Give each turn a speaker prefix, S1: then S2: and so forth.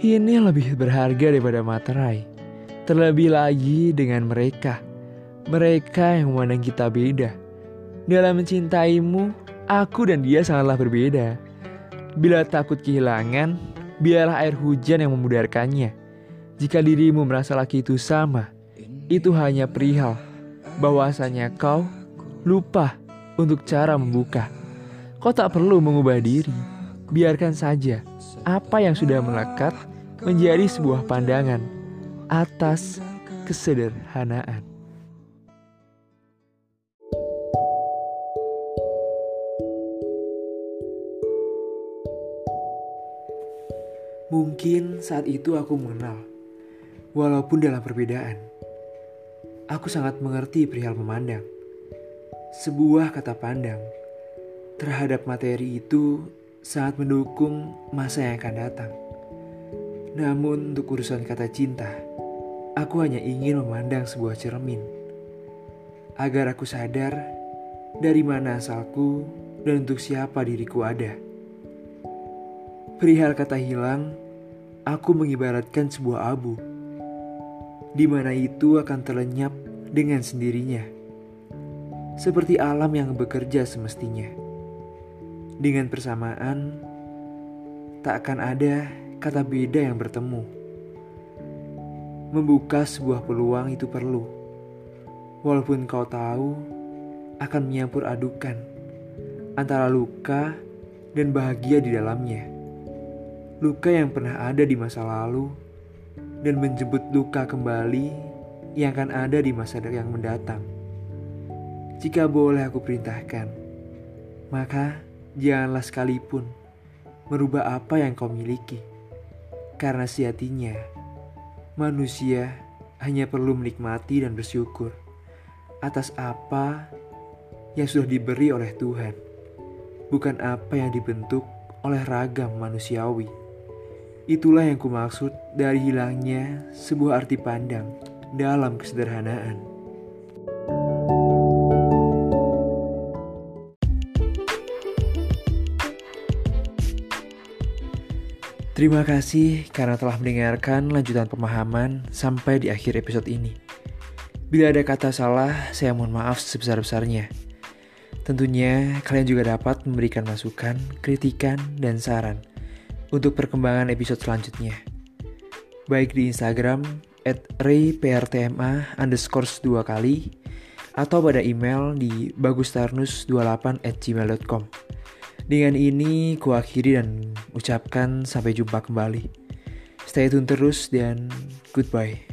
S1: Ini lebih berharga daripada materai. Terlebih lagi dengan mereka. Mereka yang memandang kita beda. Dalam mencintaimu, aku dan dia sangatlah berbeda. Bila takut kehilangan, biarlah air hujan yang memudarkannya. Jika dirimu merasa laki itu sama, itu hanya perihal bahwasanya kau lupa untuk cara membuka. Kau tak perlu mengubah diri, biarkan saja apa yang sudah melekat menjadi sebuah pandangan atas kesederhanaan. Mungkin saat itu aku mengenal, walaupun dalam perbedaan. Aku sangat mengerti perihal memandang. Sebuah kata pandang terhadap materi itu sangat mendukung masa yang akan datang. Namun untuk urusan kata cinta, aku hanya ingin memandang sebuah cermin. Agar aku sadar dari mana asalku dan untuk siapa diriku ada. Perihal kata hilang, aku mengibaratkan sebuah abu, di mana itu akan terlenyap dengan sendirinya, seperti alam yang bekerja semestinya. Dengan persamaan, tak akan ada kata beda yang bertemu. Membuka sebuah peluang itu perlu, walaupun kau tahu akan menyampur adukan antara luka dan bahagia di dalamnya luka yang pernah ada di masa lalu dan menjemput luka kembali yang akan ada di masa yang mendatang. Jika boleh aku perintahkan, maka janganlah sekalipun merubah apa yang kau miliki. Karena sejatinya, manusia hanya perlu menikmati dan bersyukur atas apa yang sudah diberi oleh Tuhan, bukan apa yang dibentuk oleh ragam manusiawi. Itulah yang kumaksud dari hilangnya sebuah arti pandang dalam kesederhanaan. Terima kasih karena telah mendengarkan lanjutan pemahaman sampai di akhir episode ini. Bila ada kata salah, saya mohon maaf sebesar-besarnya. Tentunya kalian juga dapat memberikan masukan, kritikan, dan saran untuk perkembangan episode selanjutnya. Baik di Instagram at rayprtma underscore dua kali atau pada email di bagustarnus28 at gmail.com. Dengan ini kuakhiri dan ucapkan sampai jumpa kembali. Stay tune terus dan goodbye.